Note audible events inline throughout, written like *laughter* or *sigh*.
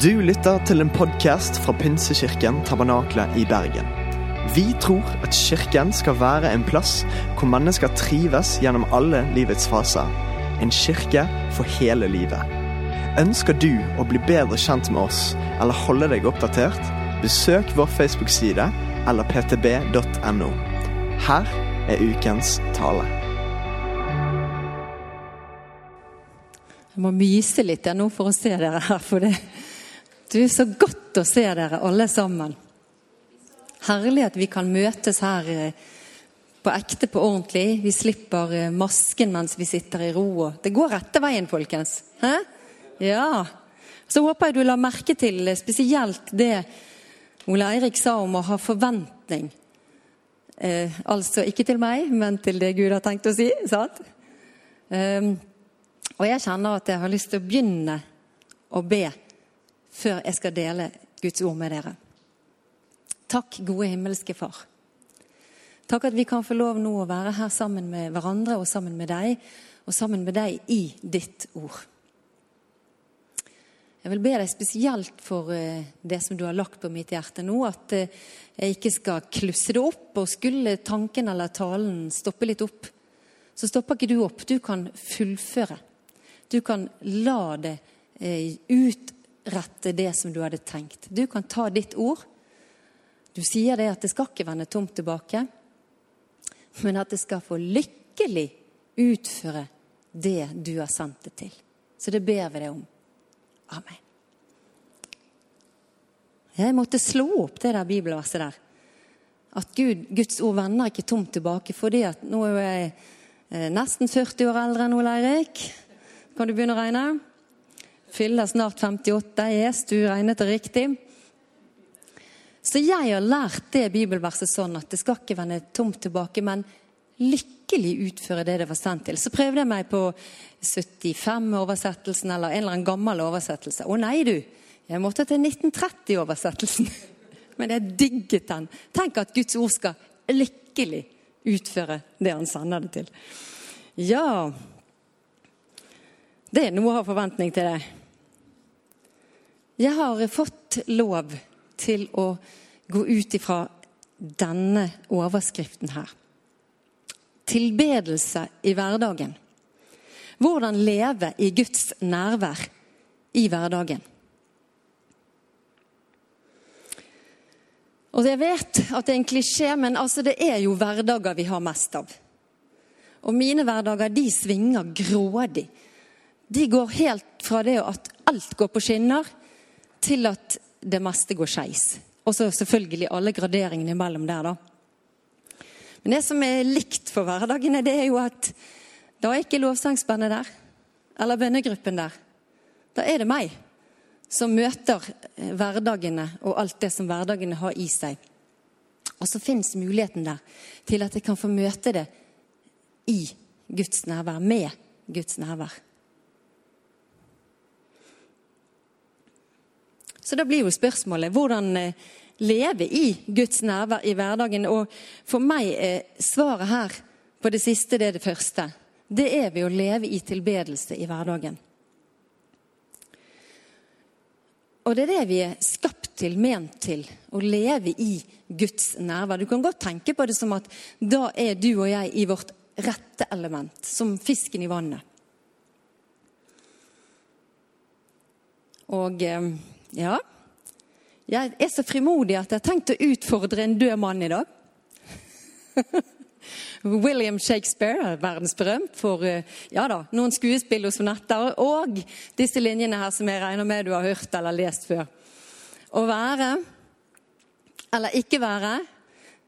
Du lytter til en podkast fra Pinsekirken Tabernakle i Bergen. Vi tror at kirken skal være en plass hvor mennesker trives gjennom alle livets faser. En kirke for hele livet. Ønsker du å bli bedre kjent med oss eller holde deg oppdatert? Besøk vår Facebook-side eller ptb.no. Her er ukens tale. Jeg må myse litt nå for å se dere her. For det, er så godt å se dere alle sammen. Herlig at vi kan møtes her eh, på ekte, på ordentlig. Vi slipper eh, masken mens vi sitter i ro. Det går rette veien, folkens. Hæ? Ja. Så håper jeg du la merke til eh, spesielt det Ole Eirik sa om å ha forventning. Eh, altså ikke til meg, men til det Gud har tenkt å si. sant? Um, og jeg kjenner at jeg har lyst til å begynne å be før jeg skal dele Guds ord med dere. Takk, gode himmelske Far. Takk at vi kan få lov nå å være her sammen med hverandre og sammen med deg, og sammen med deg i ditt ord. Jeg vil be deg spesielt for eh, det som du har lagt på mitt hjerte nå, at eh, jeg ikke skal klusse det opp, og skulle tanken eller talen stoppe litt opp, så stopper ikke du opp. Du kan fullføre. Du kan la det eh, utrette det som du hadde tenkt. Du kan ta ditt ord. Du sier det at det skal ikke vende tomt tilbake, men at det skal få lykkelig utføre det du har sendt det til. Så det ber vi deg om. Amen. Jeg måtte slå opp det der bibelverset der. At Gud, Guds ord vender ikke tomt tilbake. fordi at nå er jeg eh, nesten 40 år eldre enn Ole Eirik. Kan du begynne å regne? Fyller snart 58. Yes, du regnet det riktig. Så jeg har lært det bibelverset sånn at det skal ikke vende tomt tilbake, men lykkelig utføre det det var sendt til. Så prøvde jeg meg på 75-oversettelsen eller en eller annen gammel oversettelse. Å nei, du! Jeg måtte til 1930-oversettelsen. *laughs* Men jeg digget den. Tenk at Guds ord skal lykkelig utføre det han sender det til. Ja Det er noe å ha forventning til det. Jeg har fått lov til å gå ut ifra denne overskriften her. Tilbedelse i hverdagen. Hvordan leve i Guds nærvær i hverdagen. Og jeg vet at det er en klisjé, men altså det er jo hverdager vi har mest av. Og mine hverdager de svinger grådig. De går helt fra det at alt går på skinner, til at det meste går skeis. Og så selvfølgelig alle graderingene imellom der, da. Men det som er likt for hverdagene, det er jo at da er ikke lovsangsbandet der. Eller bønnegruppen der. Da er det meg som møter eh, hverdagene og alt det som hverdagene har i seg. Og så fins muligheten der til at jeg kan få møte det i Guds nærvær, med Guds nærvær. Så da blir jo spørsmålet hvordan eh, leve i Guds nærvær i hverdagen. Og for meg er svaret her på det siste det er det første. Det er ved å leve i tilbedelse i hverdagen. Og det er det vi er skapt til, ment til, å leve i Guds nærvær. Du kan godt tenke på det som at da er du og jeg i vårt rette element, som fisken i vannet. Og eh, ja Jeg er så frimodig at jeg har tenkt å utfordre en død mann i dag. *laughs* William Shakespeare, verdensberømt for eh, ja da, noen skuespill og sonetter. Og disse linjene her som jeg regner med du har hørt eller lest før. Å være eller ikke være,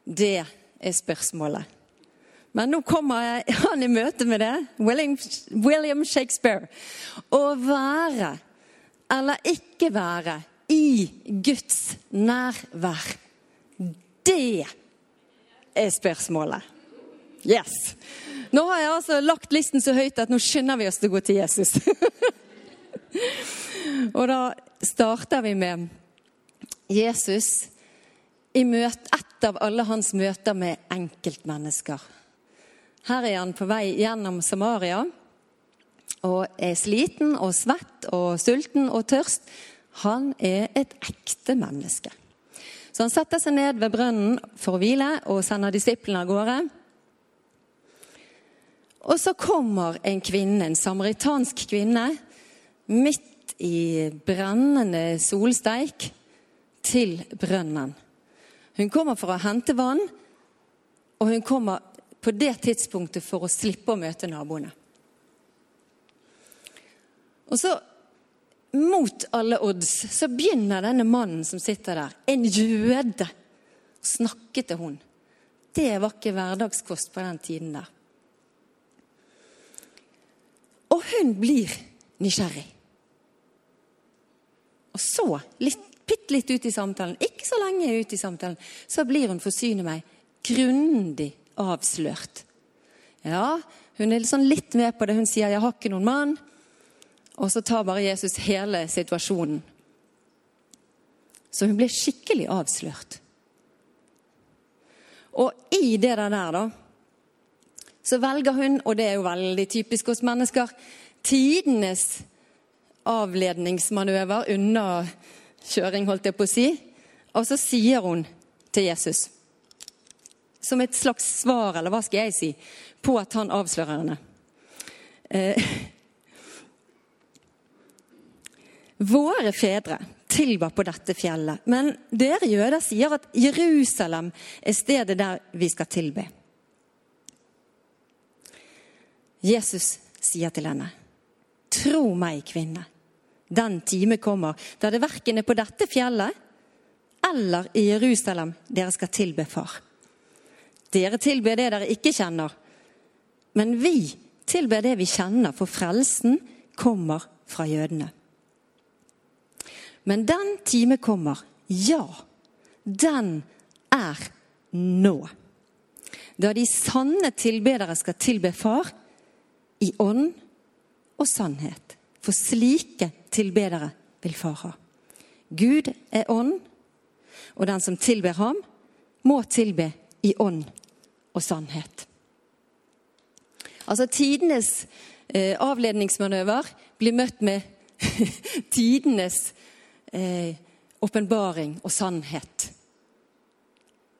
det er spørsmålet. Men nå kommer *laughs* han i møte med det. William, Shakespeare. Å være eller ikke være i Guds nærvær, det er spørsmålet. Yes. Nå har jeg altså lagt listen så høyt at nå skynder vi oss til å gå til Jesus. *laughs* og da starter vi med Jesus i møte, et av alle hans møter med enkeltmennesker. Her er han på vei gjennom Samaria og er sliten og svett og sulten og tørst. Han er et ekte menneske. Så han setter seg ned ved brønnen for å hvile og sender disiplene av gårde. Og så kommer en kvinne, en samaritansk kvinne, midt i brennende solsteik, til brønnen. Hun kommer for å hente vann, og hun kommer på det tidspunktet for å slippe å møte naboene. Og så, mot alle odds, så begynner denne mannen som sitter der, en jøde, å snakke til hun. Det var ikke hverdagskost på den tiden der. Og hun blir nysgjerrig. Og så, litt, bitte litt ut i samtalen, ikke så lenge ut i samtalen, så blir hun forsyne meg grundig avslørt. Ja, hun er sånn litt med på det. Hun sier 'jeg har ikke noen mann'. Og så tar bare Jesus hele situasjonen. Så hun blir skikkelig avslørt. Og i det der, da, så velger hun, og det er jo veldig typisk hos mennesker, tidenes avledningsmanøver unna kjøring, holdt jeg på å si. Og så sier hun til Jesus, som et slags svar, eller hva skal jeg si, på at han avslører henne. Eh, Våre fedre tilba på dette fjellet, men dere jøder sier at Jerusalem er stedet der vi skal tilbe. Jesus sier til henne, tro meg, kvinne, den time kommer da det verken er på dette fjellet eller i Jerusalem dere skal tilbe Far. Dere tilber det dere ikke kjenner, men vi tilber det vi kjenner, for frelsen kommer fra jødene. Men den time kommer, ja, den er nå. Da de sanne tilbedere skal tilbe Far i ånd og sannhet. For slike tilbedere vil Far ha. Gud er ånd, og den som tilber ham, må tilbe i ånd og sannhet. Altså tidenes eh, avledningsmanøver blir møtt med *laughs* tidenes åpenbaring eh, og sannhet.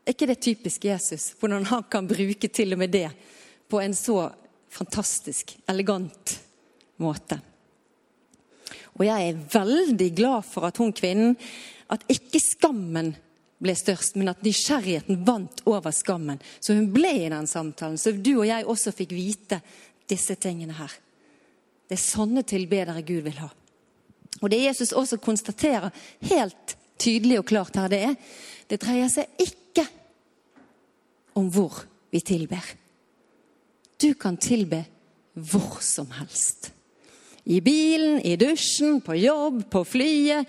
Er ikke det typisk Jesus? Hvordan han kan bruke til og med det på en så fantastisk, elegant måte. Og jeg er veldig glad for at hun kvinnen At ikke skammen ble størst, men at nysgjerrigheten vant over skammen. Så hun ble i den samtalen. Så du og jeg også fikk vite disse tingene her. Det er sånne tilbedere Gud vil ha. Og det Jesus også konstaterer helt tydelig og klart her, det er det dreier seg ikke om hvor vi tilber. Du kan tilbe hvor som helst. I bilen, i dusjen, på jobb, på flyet,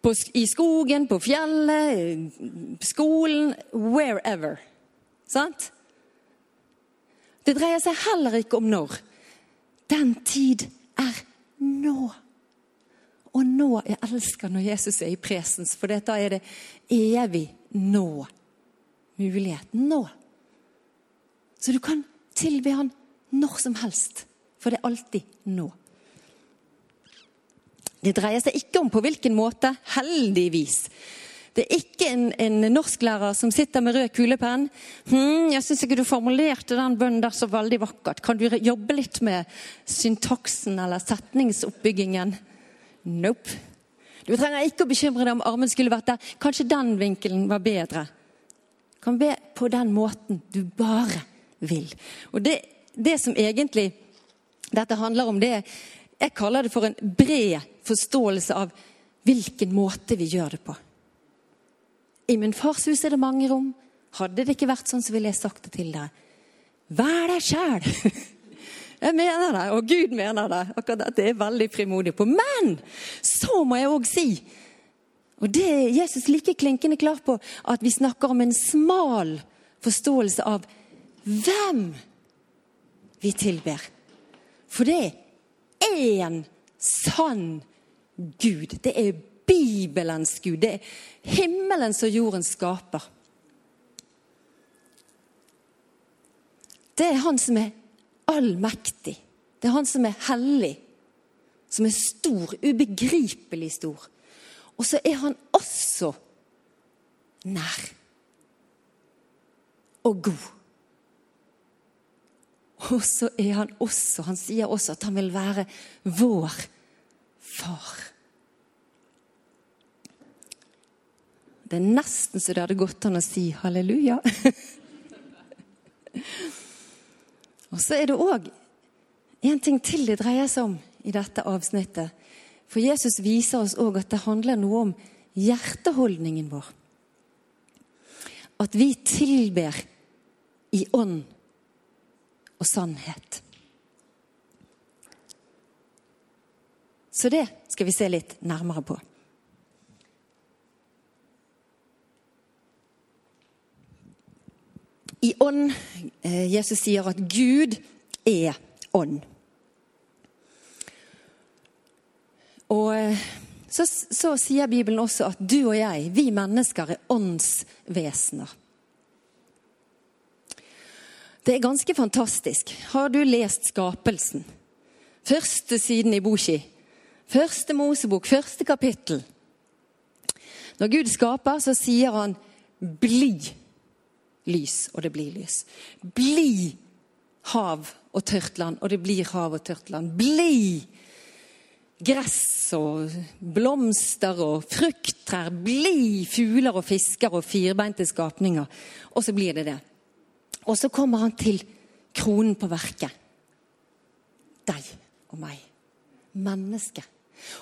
på, i skogen, på fjellet, skolen Wherever. Sant? Det dreier seg heller ikke om når. Den tid er nå. Og nå Jeg elsker når Jesus er i presens, for da er det evig nå. Muligheten nå. Så du kan tilbe han når som helst, for det er alltid nå. Det dreier seg ikke om på hvilken måte, heldigvis. Det er ikke en, en norsklærer som sitter med rød kulepenn. Hm, 'Jeg syns ikke du formulerte den bønnen der så veldig vakkert. Kan du jobbe litt med syntaksen eller setningsoppbyggingen?' Nope. Du trenger ikke å bekymre deg om armen skulle vært der. Kanskje den vinkelen var bedre. Du kan be på den måten du bare vil. Og det, det som egentlig dette handler om, det Jeg kaller det for en bred forståelse av hvilken måte vi gjør det på. I min fars hus er det mange rom. Hadde det ikke vært sånn, så ville jeg sagt det til dere. Vær deg sjæl! *laughs* Jeg mener det, og Gud mener det. Akkurat dette er veldig frimodig på. Men så må jeg òg si, og det er Jesus like klinkende klar på, at vi snakker om en smal forståelse av hvem vi tilber. For det er én sann Gud. Det er Bibelens Gud. Det er himmelens og jorden skaper. Det er han som er allmektig. Det er han som er hellig. som er stor, ubegripelig stor. Og så er han også nær og god. Og så er han også Han sier også at han vil være vår far. Det er nesten så det hadde gått an å si halleluja. *laughs* og så er det òg en ting til det dreier seg om i dette avsnittet. For Jesus viser oss òg at det handler noe om hjerteholdningen vår. At vi tilber i ånd og sannhet. Så det skal vi se litt nærmere på. I ånd Jesus sier at Gud er ånd. Og eh, så, så, sier Bibelen også at du og jeg, vi mennesker, er åndsvesener. Det er ganske fantastisk. Har du lest Skapelsen? Første siden i Boki. Første Mosebok, første kapittel. Når Gud skaper, så sier han 'bli lys', og det blir lys. Bli hav og tørt land, og det blir hav og tørt land. Bli gress og blomster og frukttrær. Bli fugler og fisker og firbeinte skapninger. Og så blir det det. Og så kommer han til kronen på verket. Deg og meg. Mennesket.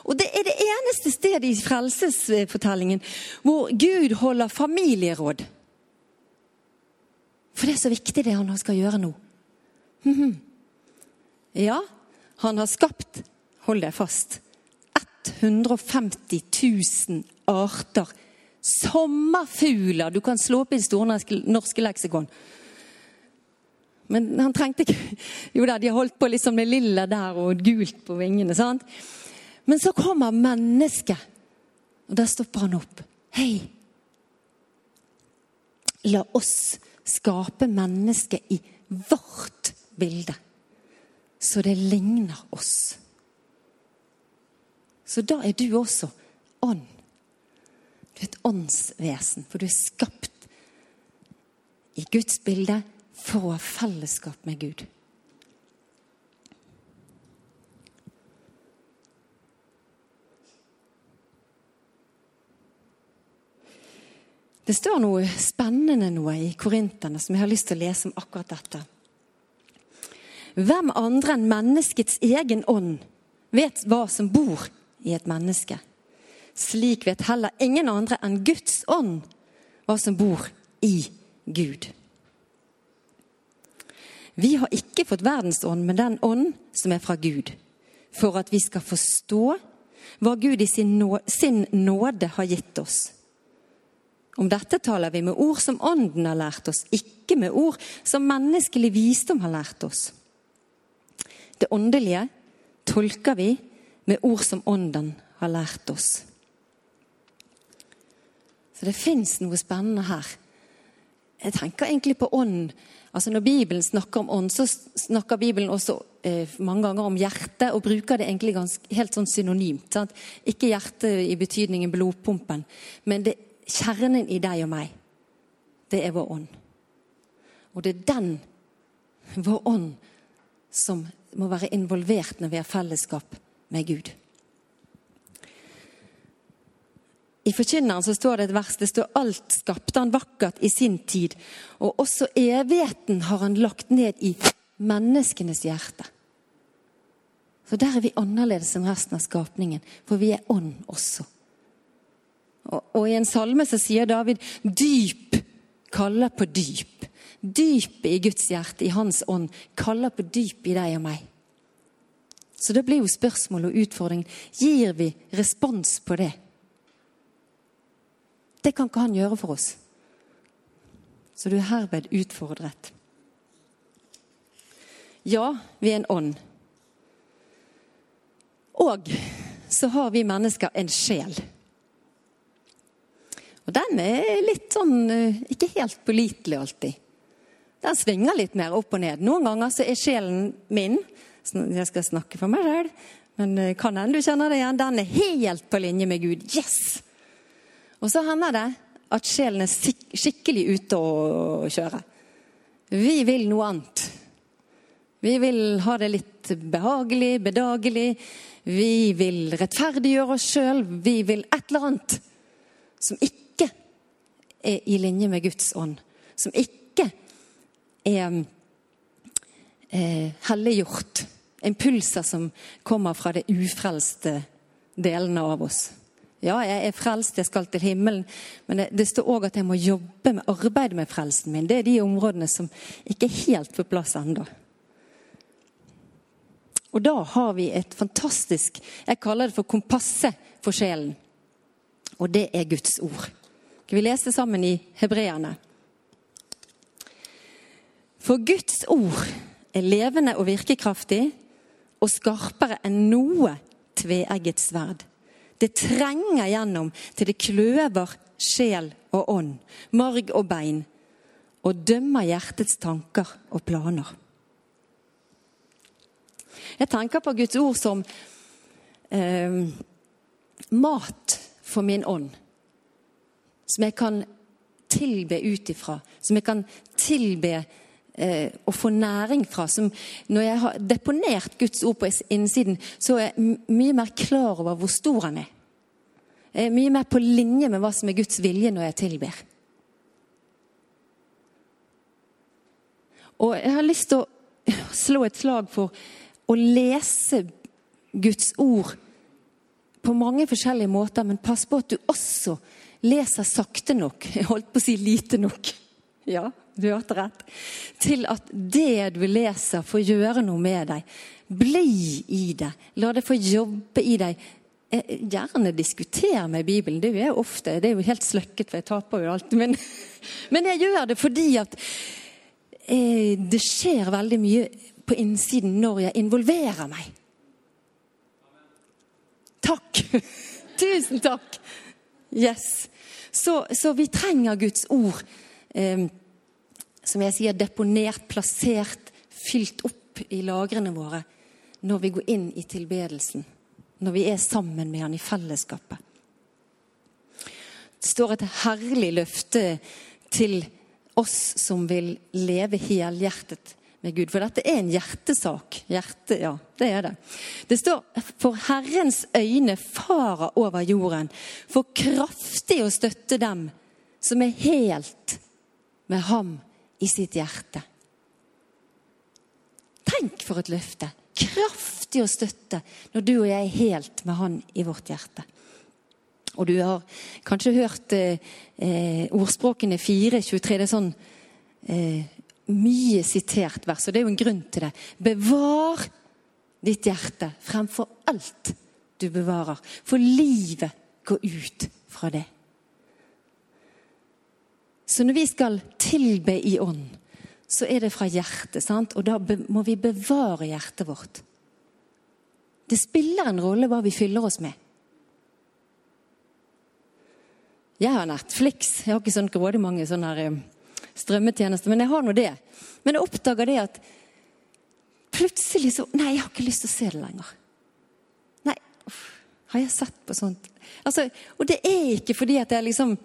Og det er det eneste stedet i frelsesfortellingen hvor Gud holder familieråd. For det er så viktig, det han skal gjøre nå. Mhm. Ja, han har skapt, hold deg fast, 150 000 arter sommerfugler. Du kan slå opp i Store norske leksikon. Men han trengte ikke *laughs* Jo da, de har holdt på liksom med lilla der og gult på vingene. sant? Men så kommer mennesket, og da stopper han opp. Hei! La oss skape mennesket i vårt bilde, så det ligner oss. Så da er du også ånd. Du er et åndsvesen, for du er skapt i Guds bilde for å ha fellesskap med Gud. Det står noe spennende noe i Korinterne som jeg har lyst til å lese om akkurat dette. Hvem andre enn menneskets egen ånd vet hva som bor i et menneske? Slik vet heller ingen andre enn Guds ånd hva som bor i Gud. Vi har ikke fått verdens ånd, men den ånd som er fra Gud, for at vi skal forstå hva Gud i sin nåde har gitt oss. Om dette taler vi med ord som Ånden har lært oss, ikke med ord som menneskelig visdom har lært oss. Det åndelige tolker vi med ord som Ånden har lært oss. Så det fins noe spennende her. Jeg tenker egentlig på ånd Altså Når Bibelen snakker om ånd, så snakker Bibelen også eh, mange ganger om hjerte, og bruker det egentlig ganske, helt sånn synonymt. Sant? Ikke hjertet i betydningen blodpumpen, men det, kjernen i deg og meg, det er vår ånd. Og det er den, vår ånd, som må være involvert når vi har fellesskap med Gud. I Forkynneren så står det et vers det står alt skapte han vakkert i sin tid. Og også evigheten har han lagt ned i menneskenes hjerte. Så der er vi annerledes enn resten av skapningen, for vi er ånd også. Og, og i en salme så sier David dyp kaller på dyp. Dypet i Guds hjerte, i hans ånd, kaller på dyp i deg og meg. Så det blir jo spørsmålet og utfordringen gir vi respons på det. Det kan ikke han gjøre for oss. Så du er herved utfordret. Ja, vi er en ånd. Og så har vi mennesker en sjel. Og den er litt sånn eh, ikke helt pålitelig alltid. Den svinger litt mer opp og ned. Noen ganger så er sjelen min Jeg skal snakke for meg sjøl. Men eh, kan hende du kjenner det igjen. Den er helt på linje med Gud. Yes! Og så hender det at sjelen er skikkelig ute å kjøre. Vi vil noe annet. Vi vil ha det litt behagelig, bedagelig. Vi vil rettferdiggjøre oss sjøl. Vi vil et eller annet som ikke er i linje med Guds ånd. Som ikke er eh, helliggjort. Impulser som kommer fra det ufrelste delene av oss. Ja, jeg er frelst, jeg skal til himmelen. Men det, det står òg at jeg må jobbe med arbeide med frelsen min. Det er de områdene som ikke er helt på plass ennå. Og da har vi et fantastisk Jeg kaller det for kompasset for sjelen. Og det er Guds ord. Vi leser sammen i Hebreerne? For Guds ord er levende og virkekraftig og skarpere enn noe tveegget sverd det trenger gjennom til det kløver sjel og ånd, marg og bein, og dømmer hjertets tanker og planer. Jeg tenker på Guds ord som eh, mat for min ånd. Som jeg kan tilbe ut ifra. Som jeg kan tilbe eh, og få næring fra. Som når jeg har deponert Guds ord på innsiden, så er jeg mye mer klar over hvor stor han er. Jeg er mye mer på linje med hva som er Guds vilje når jeg tilber. Og jeg har lyst til å *laughs* slå et slag for å lese Guds ord på mange forskjellige måter, men pass på at du også leser sakte nok. *laughs* Jeg holdt på å si lite nok. Ja, du hørte rett. Til at det du leser, får gjøre noe med deg. Bli i det. La det få jobbe i deg gjerne diskutere med Bibelen. Det er jo ofte. Det er jo helt sløkket, for jeg taper jo alt. Men, *laughs* men jeg gjør det fordi at eh, det skjer veldig mye på innsiden når jeg involverer meg. Takk! *laughs* Tusen takk! Yes. Så, så vi trenger Guds ord, eh, som jeg sier, deponert, plassert, fylt opp i lagrene våre når vi går inn i tilbedelsen når vi er sammen med han i fellesskapet. Det står et herlig løfte til oss som vil leve helhjertet med Gud. For dette er en hjertesak. Hjerte, ja, det er det. Det står for Herrens øyne farer over jorden, for kraftig å støtte dem som er helt med ham i sitt hjerte. Tenk for et løfte! Kraftig å støtte når du og jeg er helt med Han i vårt hjerte. Og du har kanskje hørt eh, eh ordspråkene 4.23. Det er sånn eh, mye sitert vers, og det er jo en grunn til det. Bevar ditt hjerte fremfor alt du bevarer, for livet går ut fra det. Så når vi skal tilbe i ånd, så er det fra hjertet. sant? Og da må vi bevare hjertet vårt. Det spiller en rolle hva vi fyller oss med. Jeg har Netflix. Jeg har ikke sånn grådig mange sånne eh, strømmetjenester, men jeg har nå det. Men jeg oppdager det at plutselig så Nei, jeg har ikke lyst til å se det lenger. Nei, uff, har jeg sett på sånt? Altså, og det er ikke fordi at jeg liksom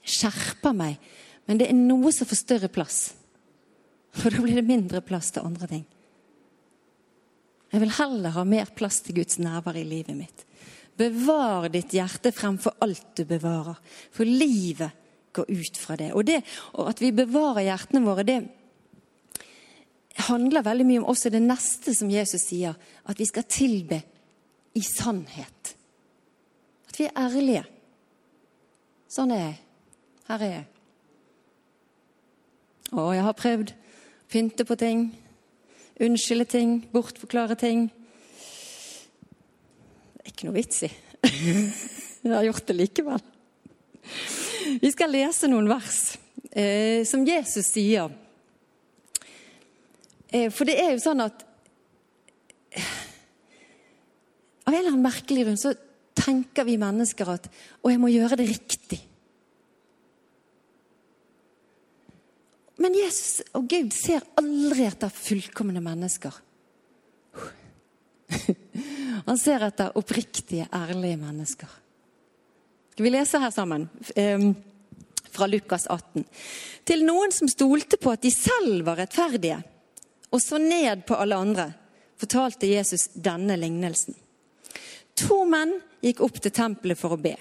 skjerper meg, men det er noe som får større plass. For da blir det mindre plass til andre ting. Jeg vil heller ha mer plass til Guds nærvær i livet mitt. Bevar ditt hjerte fremfor alt du bevarer, for livet går ut fra det. Og det og at vi bevarer hjertene våre, det handler veldig mye om også det neste som Jesus sier, at vi skal tilbe i sannhet. At vi er ærlige. Sånn er jeg. Her er jeg. Å, jeg har prøvd å Pynte på ting. Unnskylde ting. Bortforklare ting. Det er ikke noe vits i. *laughs* Jeg har gjort det likevel. Vi skal lese noen vers eh, som Jesus sier. Eh, for det er jo sånn at Av en eller annen merkelig grunn så tenker vi mennesker at å, jeg må gjøre det riktig. Men Jesus og Gud ser aldri etter fullkomne mennesker. *laughs* Han ser etter oppriktige, ærlige mennesker. Skal vi lese her sammen? Ehm, fra Lukas 18. Til noen som stolte på at de selv var rettferdige, og så ned på alle andre, fortalte Jesus denne lignelsen. To menn gikk opp til tempelet for å be.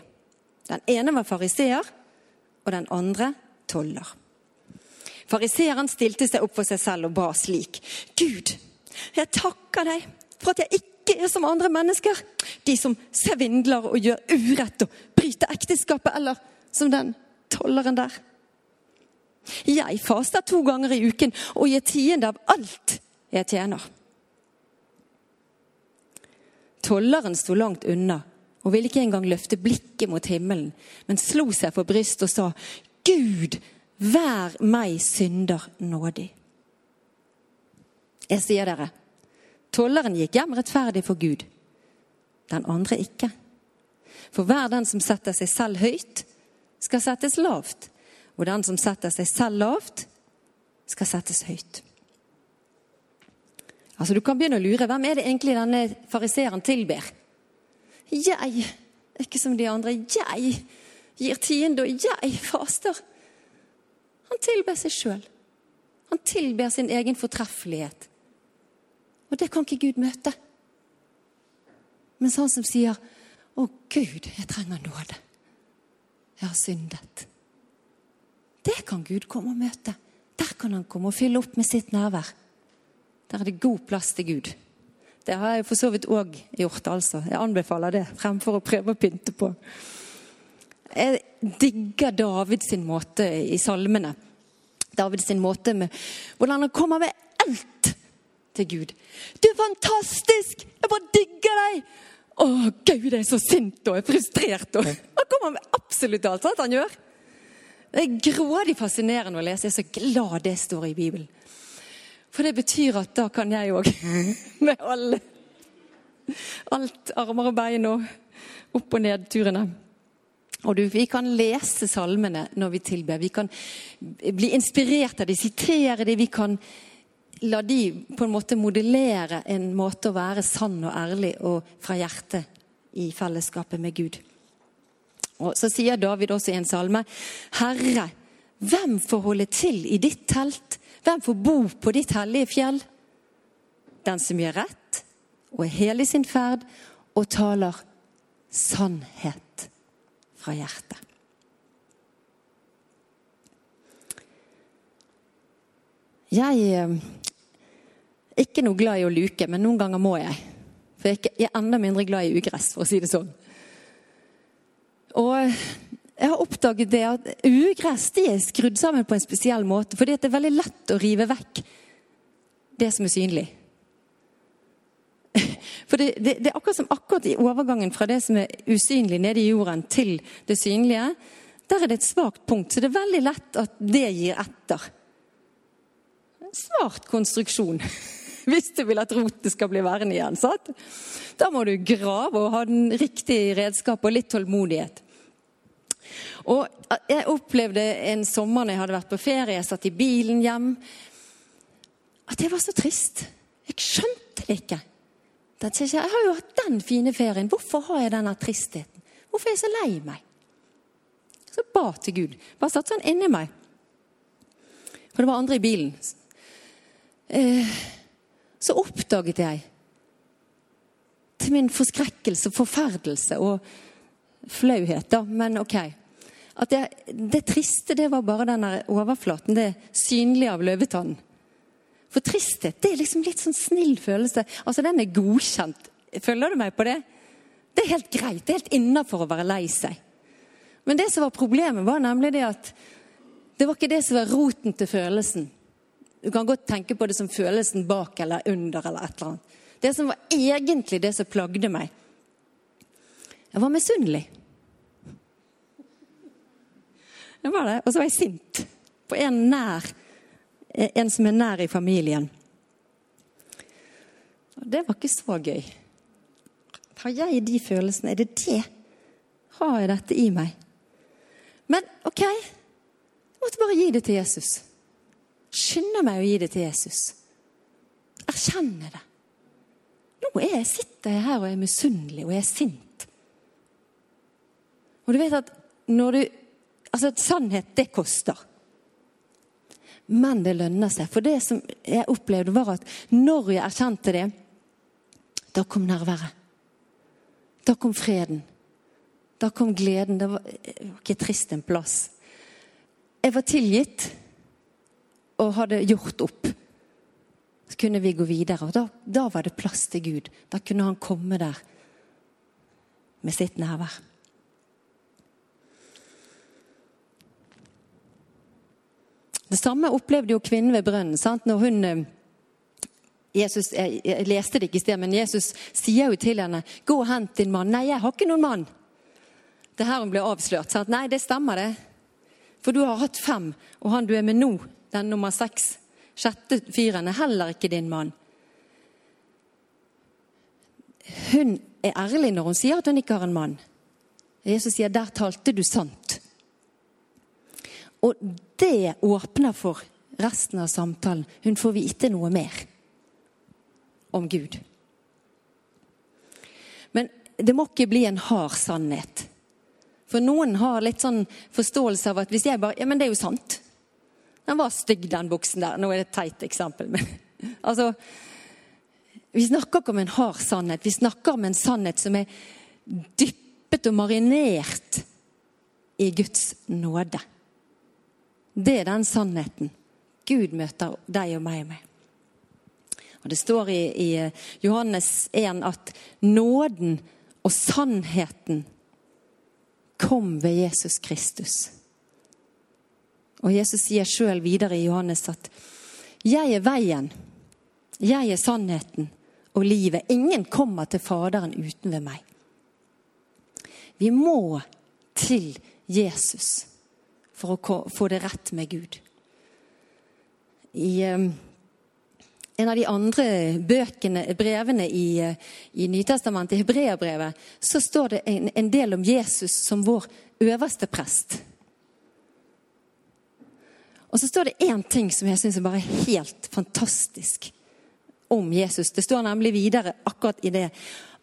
Den ene var fariseer, og den andre toller. Fariseeren stilte seg opp for seg selv og ba slik. Gud, jeg takker deg for at jeg ikke er som andre mennesker. De som svindler og gjør urett og bryter ekteskapet, eller som den tolleren der. Jeg faster to ganger i uken og gir tiende av alt jeg tjener. Tolleren sto langt unna og ville ikke engang løfte blikket mot himmelen, men slo seg for brystet og sa, Gud, vær meg synder nådig. Jeg sier dere, tolleren gikk hjem rettferdig for Gud, den andre ikke. For hver den som setter seg selv høyt, skal settes lavt, og den som setter seg selv lavt, skal settes høyt. Altså, Du kan begynne å lure. Hvem er det egentlig denne fariseeren tilber? Jeg, ikke som de andre. Jeg gir tiende, og jeg faster. Han tilber seg sjøl. Han tilber sin egen fortreffelighet. Og det kan ikke Gud møte. Mens han som sier 'Å, Gud, jeg trenger nåde'. Jeg har syndet. Det kan Gud komme og møte. Der kan han komme og fylle opp med sitt nærvær. Der er det god plass til Gud. Det har jeg for så vidt òg gjort, altså. Jeg anbefaler det fremfor å prøve å pynte på. Jeg digger David sin måte i salmene. David sin måte med hvordan han kommer med alt til Gud. Du er fantastisk! Jeg bare digger deg! Å, Gud er så sint og er frustrert. Og han kommer med absolutt alt. sant han gjør? Det er grådig fascinerende å lese. Jeg er så glad det står i Bibelen. For det betyr at da kan jeg òg. *laughs* Med alle. Alt armer og bein og opp- og ned-turene. Og du, Vi kan lese salmene når vi tilber. Vi kan bli inspirert av dem, sitere dem. Vi kan la de på en måte modellere en måte å være sann og ærlig og fra hjertet i fellesskapet med Gud. Og Så sier David også i en salme.: Herre, hvem får holde til i ditt telt? Hvem får bo på ditt hellige fjell? Den som gjør rett og er hel i sin ferd og taler sannhet fra hjertet. Jeg er ikke noe glad i å luke, men noen ganger må jeg. For jeg er enda mindre glad i ugress, for å si det sånn. Og jeg har oppdaget det at ugress de er skrudd sammen på en spesiell måte. Fordi det er veldig lett å rive vekk det som er synlig. *laughs* For det, det, det, er akkurat som akkurat i overgangen fra det som er usynlig nede i jorden, til det synlige. Der er det et svakt punkt, så det er veldig lett at det gir etter. Smart konstruksjon. *laughs* *laughs* Hvis du vil at roten skal bli værende igjen. Sant? Da må du grave og ha den riktige redskap og litt tålmodighet. Og Jeg opplevde en sommer når jeg hadde vært på ferie, jeg satt i bilen hjem, at jeg var så trist. Jeg skjønte det ikke. Jeg har jo hatt den fine ferien. Hvorfor har jeg denne tristheten? Hvorfor er jeg så lei meg? Så ba til Gud. Bare satt sånn inni meg. For det var andre i bilen. Eh, så oppdaget jeg, til min forskrekkelse, forferdelse og flauhet, da, men OK At det, det triste, det var bare den overflaten, det synlige av løvetannen. For tristhet det er liksom litt sånn snill følelse. Altså, Den er godkjent. Følger du meg på det? Det er helt greit. Det er helt innafor å være lei seg. Men det som var problemet, var nemlig det at det var ikke det som var roten til følelsen. Du kan godt tenke på det som følelsen bak eller under eller et eller annet. Det som var egentlig det som plagde meg. Jeg var misunnelig. Det var det. Og så var jeg sint på en nær en som er nær i familien. Og det var ikke så gøy. Har jeg de følelsene? Er det det? Har jeg dette i meg? Men OK, jeg måtte bare gi det til Jesus. Skynde meg å gi det til Jesus. Erkjenne det. Nå jeg, sitter jeg her og er misunnelig og jeg er sint. Og du vet at når du Altså, sannhet, det koster. Men det lønner seg. For det som jeg opplevde, var at når jeg erkjente det, da kom nærværet. Da kom freden. Da kom gleden. Det var, var ikke trist en plass. Jeg var tilgitt og hadde gjort opp. Så kunne vi gå videre. Og da, da var det plass til Gud. Da kunne han komme der med sitt nærvær. Det samme opplevde jo kvinnen ved brønnen. sant? Når hun eh, Jesus, jeg, jeg, leste det ikke i sted, men Jesus sier jo til henne 'Gå og hent din mann'. 'Nei, jeg har ikke noen mann'. Det er her hun ble avslørt. sant? Nei, det stemmer, det. For du har hatt fem, og han du er med nå, den nummer seks, sjette fyren, er heller ikke din mann. Hun er ærlig når hun sier at hun ikke har en mann. Jesus sier 'der talte du sant'. Og det åpner for resten av samtalen. Hun får vite noe mer om Gud. Men det må ikke bli en hard sannhet. For noen har litt sånn forståelse av at hvis jeg bare Ja, men det er jo sant. Den var stygg, den buksen der. Nå er det et teit eksempel, men altså Vi snakker ikke om en hard sannhet. Vi snakker om en sannhet som er dyppet og marinert i Guds nåde. Det er den sannheten Gud møter deg og meg med. Og Det står i, i Johannes 1 at nåden og sannheten kom ved Jesus Kristus. Og Jesus sier sjøl videre i Johannes at 'Jeg er veien, jeg er sannheten og livet'. Ingen kommer til Faderen uten ved meg. Vi må til Jesus for å få det rett med Gud. I um, en av de andre bøkene, brevene i, i Nytestamentet, Hebreabrevet, så står det en, en, del om Jesus som vår øverste prest. Og så står det én ting som jeg syns er bare helt fantastisk om Jesus. Det står nemlig videre akkurat i det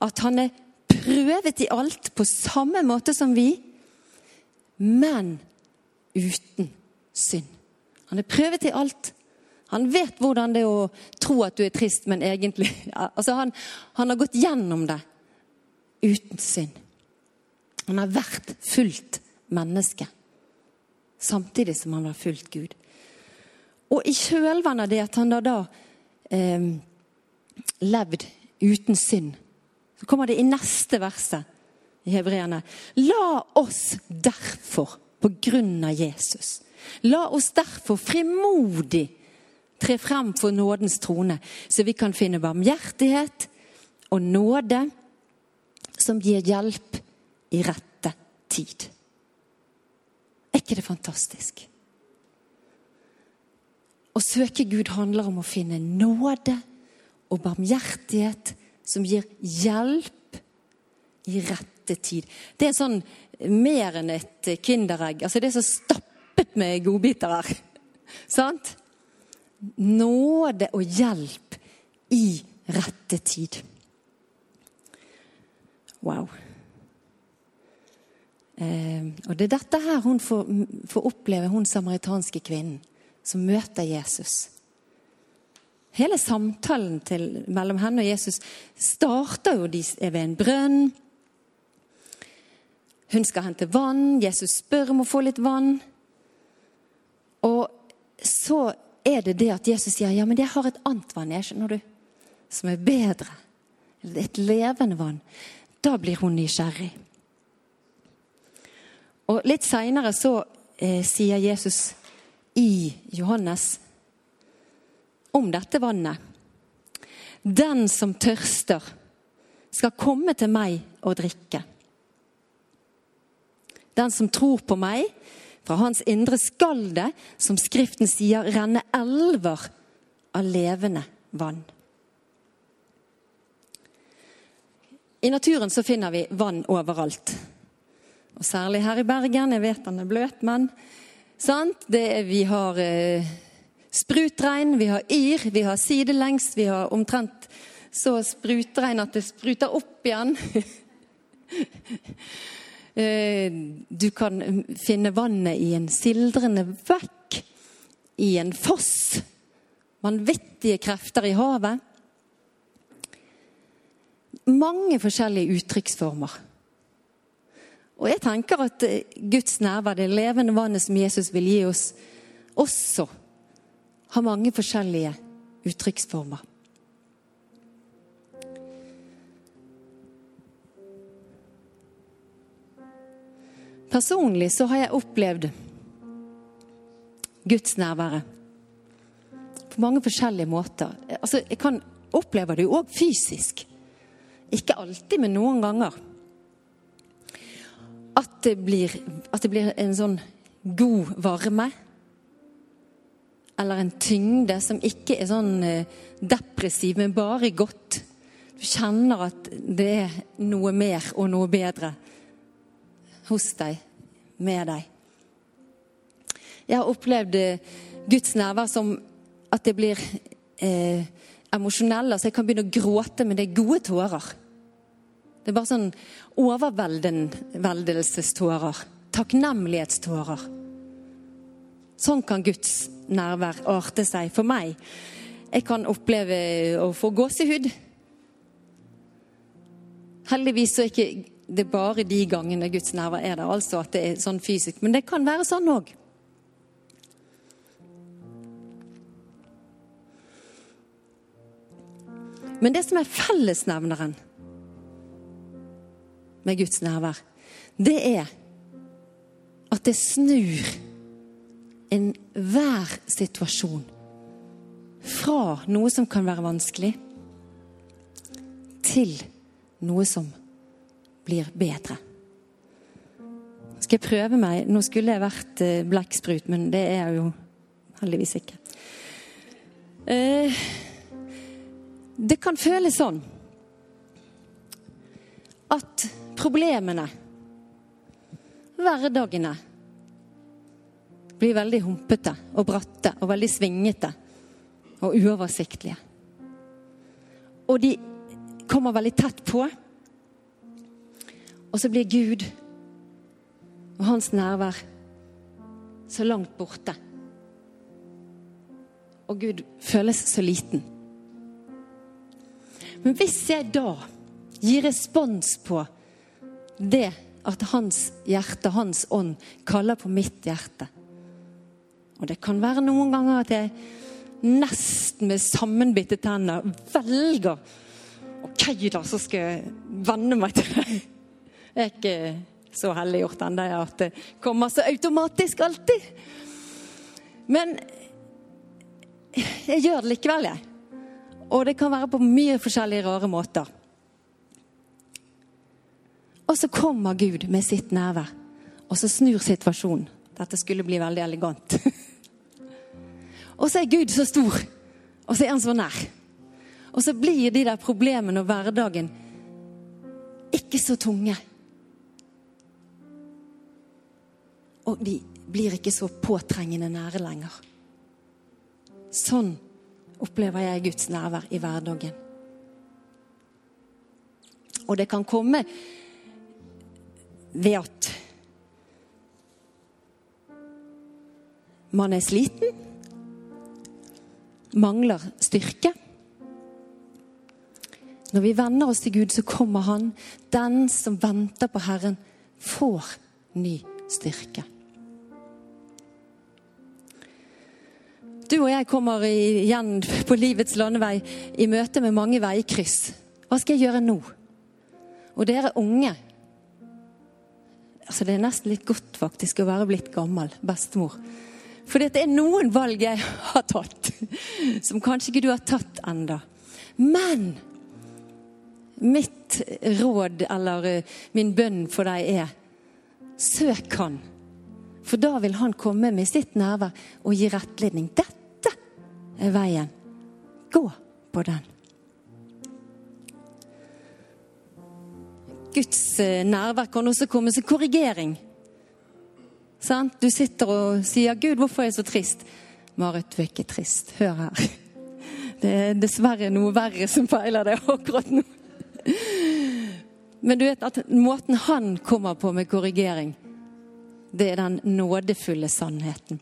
at han er prøvet i alt på samme måte som vi, men uten synd. Han er prøvet i alt. Han vet hvordan det er å tro at du er trist, men egentlig *laughs* altså han, han har gått gjennom det uten synd. Han har vært fullt menneske, samtidig som han var fullt Gud. Og i kjølvannet av det at han da, da eh, levd uten synd, så kommer det i neste verset i hebreerne. La oss derfor på grunn av Jesus. La oss derfor frimodig tre frem for nådens trone, så vi kan finne barmhjertighet og nåde som gir hjelp i rette tid. Ikke det fantastisk? Å søke Gud handler om å finne nåde og barmhjertighet som gir hjelp i rette tid. Det er sånn mer enn et Kinderegg. Altså det er så stappet med godbiter her. Sant? Nåde og hjelp i rette tid. Wow. Eh, og det er dette her hun får, får oppleve, hun samaritanske kvinnen som møter Jesus. Hele samtalen til, mellom henne og Jesus starter jo de, ved en brønn. Hun skal hente vann. Jesus spør om å få litt vann. Og så er det det at Jesus sier ja, men jeg har et annet vann jeg, skjønner du, som er bedre. Et levende vann. Da blir hun nysgjerrig. Og Litt seinere så eh, sier Jesus i Johannes om dette vannet. Den som tørster, skal komme til meg og drikke. Den som tror på meg, fra hans indre skal det, som Skriften sier, renne elver av levende vann. I naturen så finner vi vann overalt. Og Særlig her i Bergen. Jeg vet han er bløt, men sant? Er, vi har eh, sprutregn, vi har yr, vi har sidelengs, vi har omtrent så sprutregn at det spruter opp igjen. *laughs* Eh, du kan finne vannet i en sildrende vekk, i en foss. Vanvittige krefter i havet. Mange forskjellige uttrykksformer. Og jeg tenker at eh, Guds nærvær, det levende vannet som Jesus vil gi oss, også har mange forskjellige uttrykksformer. Personlig så har jeg opplevd Guds nærvær på mange forskjellige måter. Altså, jeg kan oppleve det jo òg fysisk. Ikke alltid, men noen ganger. At det blir, at det blir en sånn god varme. Eller en tyngde som ikke er sånn eh, depressiv, men bare godt. Du kjenner at det er noe mer og noe bedre hos deg, med deg. Jeg har opplevd eh, Guds nærvær som at det blir eh, emosjonell. Altså jeg kan begynne å gråte, men det er gode tårer. Det er bare sånn overveldelsestårer. Takknemlighetstårer. Sånn kan Guds nærvær arte seg for meg. Jeg kan oppleve å få gåsehud. Heldigvis så er det ikke bare de gangene Guds nærvær er der. Altså at det er sånn fysisk. Men det kan være sånn òg. Men det som er fellesnevneren med Guds nærvær, det er at det snur enhver situasjon fra noe som kan være vanskelig, til noe som blir bedre. Skal jeg prøve meg? Nå skulle jeg vært eh, blekksprut, men det er jeg jo heldigvis ikke. Eh, det kan føles sånn at problemene, hverdagene, blir veldig humpete og bratte og veldig svingete og uoversiktlige. Og de kommer veldig tett på. Og så blir Gud og hans nærvær så langt borte. Og Gud føles så liten. Men hvis jeg da gir respons på det at hans hjerte, hans ånd, kaller på mitt hjerte Og det kan være noen ganger at jeg nesten med sammenbitte tenner velger OK, da, så skal jeg venne meg til deg. Jeg er ikke så helliggjort ennå at det kommer så automatisk alltid. Men jeg gjør det likevel, jeg. Og det kan være på mye forskjellige rare måter. Og så kommer Gud med sitt nærvær, og så snur situasjonen. Dette skulle bli veldig elegant. *laughs* og så er Gud så stor, og så er han så nær. Og så blir de der problemene og hverdagen ikke så tunge. Og de blir ikke så påtrengende nære lenger. Sånn opplever jeg Guds nærvær i hverdagen. Og det kan komme ved at man er sliten, mangler styrke. Når vi venner oss til Gud, så kommer Han. Den som venter på Herren, får ny styrke. Du og jeg kommer igjen på livets landevei i møte med mange veikryss. Hva skal jeg gjøre nå? Og dere unge altså Det er nesten litt godt faktisk å være blitt gammel bestemor. For det er noen valg jeg *laughs* har tatt som kanskje ikke du har tatt enda. Men mitt råd eller eh, min bønn for deg er søk Han. For da vil han komme med sitt nærvær og gi rettledning. Dette er veien. Gå på den. Guds eh, nærvær kan også komme som korrigering. Du sitter og sier 'Gud, hvorfor er jeg så trist?' Marit, du er ikke trist. Hør her. *laughs* Det er dessverre noe verre som feiler deg akkurat nå. Men du vet at måten han kommer på med korrigering, det er den nådefulle sannheten.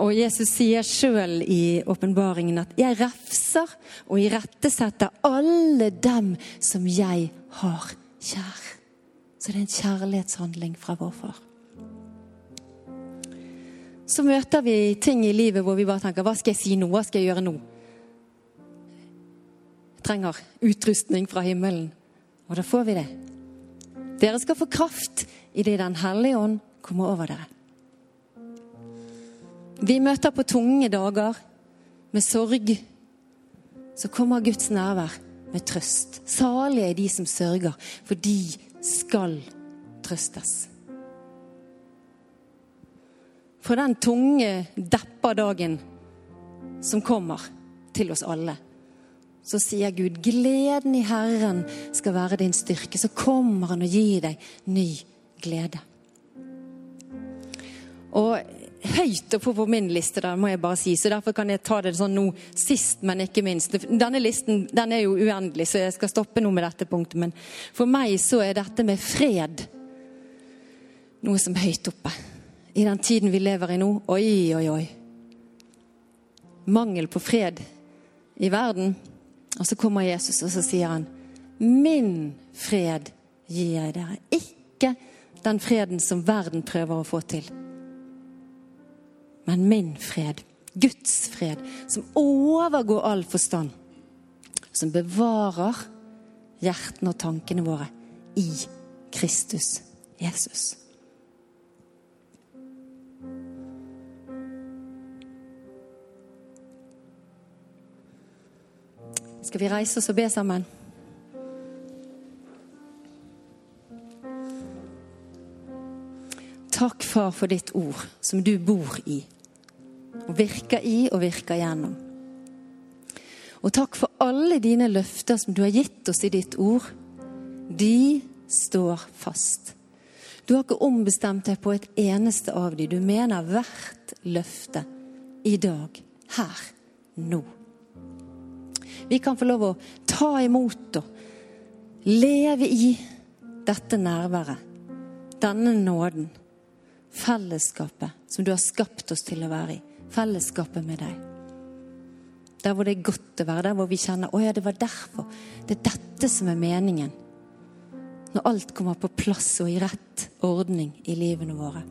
Og Jesus sier sjøl i åpenbaringen at 'jeg refser og irettesetter alle dem som jeg har kjær'. Så det er en kjærlighetshandling fra vår far. Så møter vi ting i livet hvor vi bare tenker 'hva skal jeg si nå', hva skal jeg gjøre nå'? Jeg trenger utrustning fra himmelen. Og da får vi det. Dere skal få kraft idet Den hellige ånd kommer over dere. Vi møter på tunge dager med sorg. Så kommer Guds nærvær med trøst. Salige er de som sørger, for de skal trøstes. For den tunge, deppa dagen som kommer til oss alle, så sier Gud, gleden i Herren skal være din styrke. Så kommer Han og gir deg ny glede. Og høyt oppe på min liste, der må jeg bare si, så derfor kan jeg ta det sånn nå sist, men ikke minst. Denne listen den er jo uendelig, så jeg skal stoppe nå med dette punktet. Men for meg så er dette med fred noe som er høyt oppe. I den tiden vi lever i nå. Oi, oi, oi. Mangel på fred i verden. Og så kommer Jesus, og så sier han, 'Min fred gir jeg dere'. Ikke den freden som verden prøver å få til men min fred, Guds fred, som overgår all forstand. Som bevarer hjertene og tankene våre i Kristus Jesus. Skal vi reise oss og be sammen? Takk, far, for ditt ord, som du bor i. Og virker i og virker gjennom. Og takk for alle dine løfter som du har gitt oss i ditt ord. De står fast. Du har ikke ombestemt deg på et eneste av dem. Du mener hvert løfte i dag, her, nå. Vi kan få lov å ta imot og leve i dette nærværet, denne nåden, fellesskapet som du har skapt oss til å være i fellesskapet med deg. Der hvor det er godt å være, der hvor vi kjenner å ja, det var derfor. Det er dette som er meningen. Når alt kommer på plass og i rett ordning i livene våre.